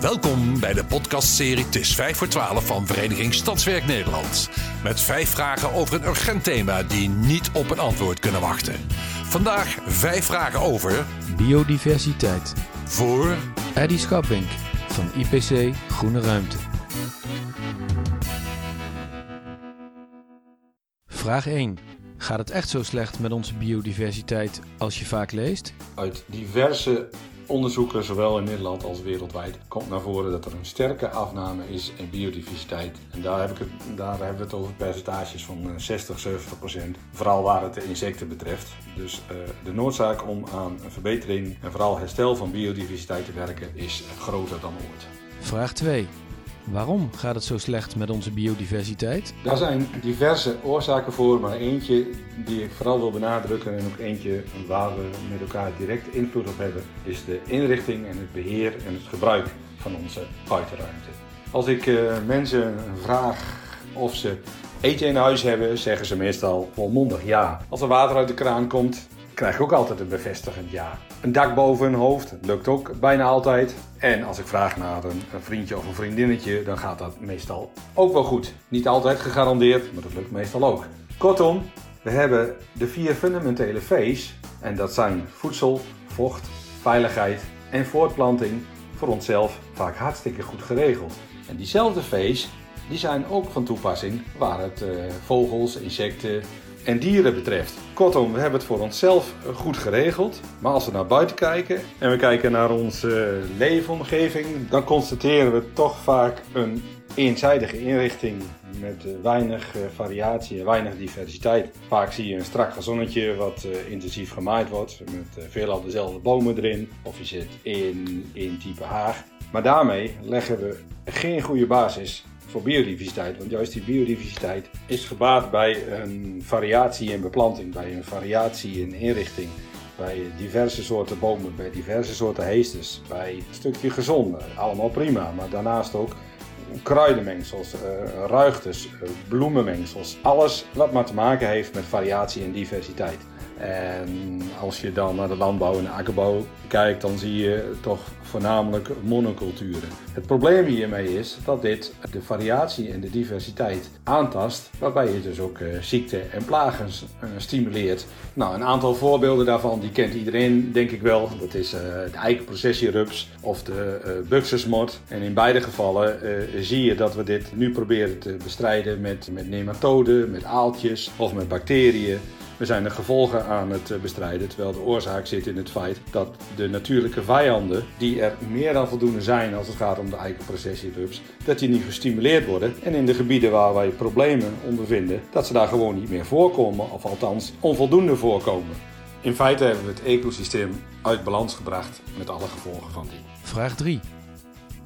Welkom bij de podcastserie Het is 5 voor 12 van Vereniging Stadswerk Nederland. Met vijf vragen over een urgent thema die niet op een antwoord kunnen wachten. Vandaag vijf vragen over Biodiversiteit. voor Eddy Schappink van IPC Groene Ruimte. Vraag 1. Gaat het echt zo slecht met onze biodiversiteit als je vaak leest? Uit diverse onderzoeken, zowel in Nederland als wereldwijd, komt naar voren dat er een sterke afname is in biodiversiteit. En daar, heb ik het, daar hebben we het over percentages van eh, 60, 70 procent. Vooral waar het de insecten betreft. Dus eh, de noodzaak om aan een verbetering en vooral herstel van biodiversiteit te werken is groter dan ooit. Vraag 2. Waarom gaat het zo slecht met onze biodiversiteit? Daar zijn diverse oorzaken voor, maar eentje die ik vooral wil benadrukken en ook eentje waar we met elkaar direct invloed op hebben, is de inrichting en het beheer en het gebruik van onze buitenruimte. Als ik eh, mensen vraag of ze eten in huis hebben, zeggen ze meestal volmondig ja. Als er water uit de kraan komt, krijg ik ook altijd een bevestigend ja. Een dak boven hun hoofd lukt ook bijna altijd. En als ik vraag naar een, vriendje of een vriendinnetje, dan gaat dat meestal ook wel goed. Niet altijd gegarandeerd, maar dat lukt meestal ook. Kortom, we hebben de vier fundamentele V's. En dat zijn voedsel, vocht, veiligheid en voortplanting voor onszelf vaak hartstikke goed geregeld. En diezelfde V's die zijn ook van toepassing waar het eh, vogels, insecten en dieren betreft. Kortom, we hebben het voor onszelf goed geregeld. Maar als we naar buiten kijken en we kijken naar onze leefomgeving, dan constateren we toch vaak een eenzijdige inrichting met eh, weinig eh, variatie en weinig diversiteit. Vaak zie je een strak zonnetje wat eh, intensief gemaaid wordt met veelal dezelfde bomen erin. Of je zit in één type haag. Maar daarmee leggen we geen goede basis voor biodiversiteit. Want juist die biodiversiteit is gebaat bij een variatie in beplanting, bij een variatie in inrichting. Bij diverse soorten bomen, bij diverse soorten heesters, bij een stukje gezonde. Allemaal prima, maar daarnaast ook kruidenmengsels, eh, ruigtes, eh, bloemenmengsels. Alles wat maar te maken heeft met variatie en diversiteit. En als je dan naar de landbouw en de akkerbouw kijkt, dan zie je toch voornamelijk monoculturen. Het probleem hiermee is dat dit de variatie en de diversiteit aantast, waarbij je dus ook eh, ziekte en plagen eh, stimuleert. Nou, een aantal voorbeelden daarvan, die kent iedereen denk ik wel. Dat is eh, de eikenprocessierups of de buxusmot. En in beide gevallen eh, zie je dat we dit nu proberen te bestrijden met, met nematoden, met aaltjes of met bacteriën. We zijn de gevolgen aan het eh, bestrijden, terwijl de oorzaak zit in het feit dat de natuurlijke vijanden, die er meer dan voldoende zijn als het gaat om de eikenprocessierups, dat die niet gestimuleerd worden. En in de gebieden waar wij problemen ondervinden, dat ze daar gewoon niet meer voorkomen, of althans onvoldoende voorkomen. In feite hebben we het ecosysteem uit balans gebracht met alle gevolgen van die. Vraag 3.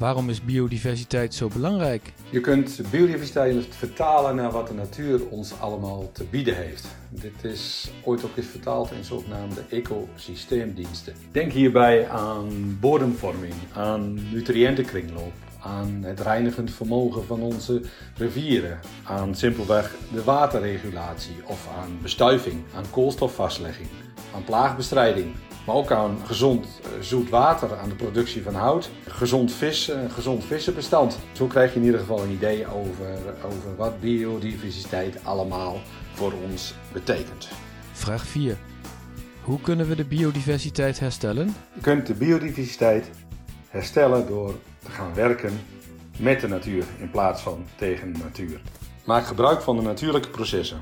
Waarom is biodiversiteit zo belangrijk? Je kunt biodiversiteit vertalen naar wat de natuur ons allemaal te bieden heeft. Dit is ooit ook eens vertaald in zogenaamde ecosysteemdiensten. Denk hierbij aan bodemvorming, aan nutriëntenkringloop, aan het reinigend vermogen van onze rivieren, aan simpelweg de waterregulatie of aan bestuiving, aan koolstofvastlegging, aan plaagbestrijding, maar ook aan gezond eh, zoet water, aan de productie van hout, gezond vis, een gezond vissenbestand. Zo krijg je in ieder geval een idee over, over wat biodiversiteit allemaal voor ons betekent. Vraag 4. Hoe kunnen we de biodiversiteit herstellen? Je kunt de biodiversiteit herstellen door te gaan werken met de natuur in plaats van tegen de natuur. Maak gebruik van de natuurlijke processen.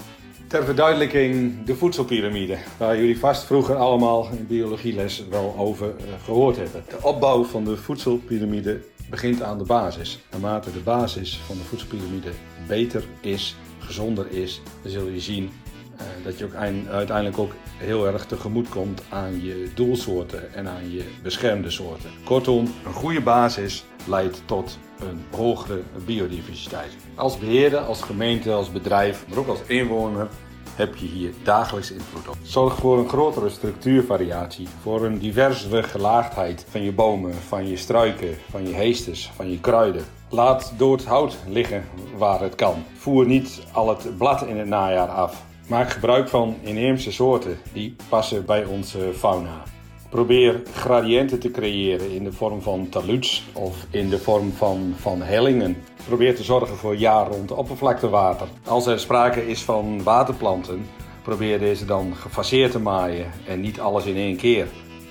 Ter verduidelijking de voedselpiramide, waar jullie vast vroeger allemaal in biologieles wel over eh, gehoord hebben. De opbouw van de voedselpiramide begint aan de basis. Naarmate de basis van de voedselpiramide beter is, gezonder is, dan zul je zien eh, dat je ook eind- uiteindelijk ook heel erg tegemoet komt aan je doelsoorten en aan je beschermde soorten. Kortom, een goede basis leidt tot een hogere biodiversiteit. Als beheerder, als gemeente, als bedrijf, maar ook als inwoner heb je hier dagelijks invloed op. Zorg voor een grotere structuurvariatie, voor een diversere gelaagdheid van je bomen, van je struiken, van je heesters, van je kruiden. Laat dood hout liggen waar het kan. Voer niet al het blad in het najaar af. Maak gebruik van inheemse soorten die passen bij onze fauna. Probeer gradiënten te creëren in de vorm van taluds of in de vorm van, van hellingen. Probeer te zorgen voor jaar rond oppervlaktewater. Als er sprake is van waterplanten, probeer deze dan gefaseerd te maaien en niet alles in één keer.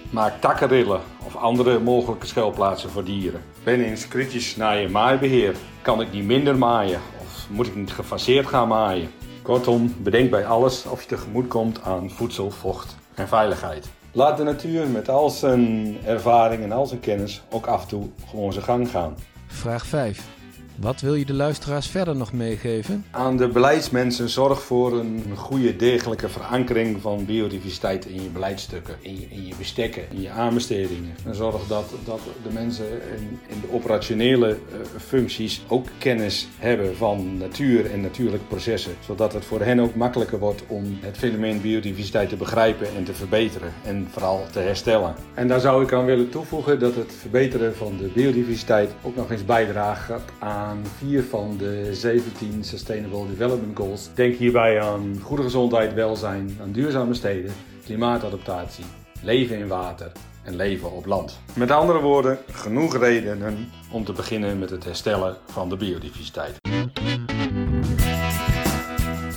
Maak takkenrillen of andere mogelijke schuilplaatsen voor dieren. Ben eens kritisch naar je maaibeheer. Kan ik niet minder maaien of moet ik niet gefaseerd gaan maaien? Kortom, bedenk bij alles of je tegemoet komt aan voedsel, vocht en veiligheid. Laat de natuur met al zijn ervaring en al zijn kennis ook af en toe gewoon zijn gang gaan. Vraag 5. Wat wil je de luisteraars verder nog meegeven? Aan de beleidsmensen zorg voor een goede, degelijke verankering van biodiversiteit in je beleidsstukken, in je, in je bestekken, in je aanbestedingen. En zorg dat, dat de mensen in, in de operationele uh, functies ook kennis hebben van natuur en natuurlijke processen, zodat het voor hen ook makkelijker wordt om het fenomeen biodiversiteit te begrijpen en te verbeteren en vooral te herstellen. En daar zou ik aan willen toevoegen dat het verbeteren van de biodiversiteit ook nog eens bijdraagt aan aan vier van de 17 Sustainable Development Goals. Denk hierbij aan goede gezondheid, welzijn, aan duurzame steden, klimaatadaptatie, leven in water en leven op land. Met andere woorden, genoeg redenen om te beginnen met het herstellen van de biodiversiteit.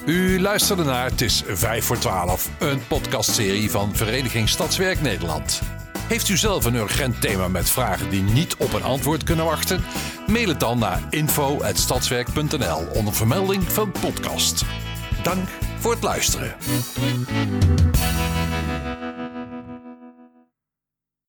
U luisterde naar Het is 5 voor 12, een podcastserie van Vereniging Stadswerk Nederland. Heeft u zelf een urgent thema met vragen die niet op een antwoord kunnen wachten? Mail het dan naar info.stadswerk.nl onder vermelding van podcast. Dank voor het luisteren.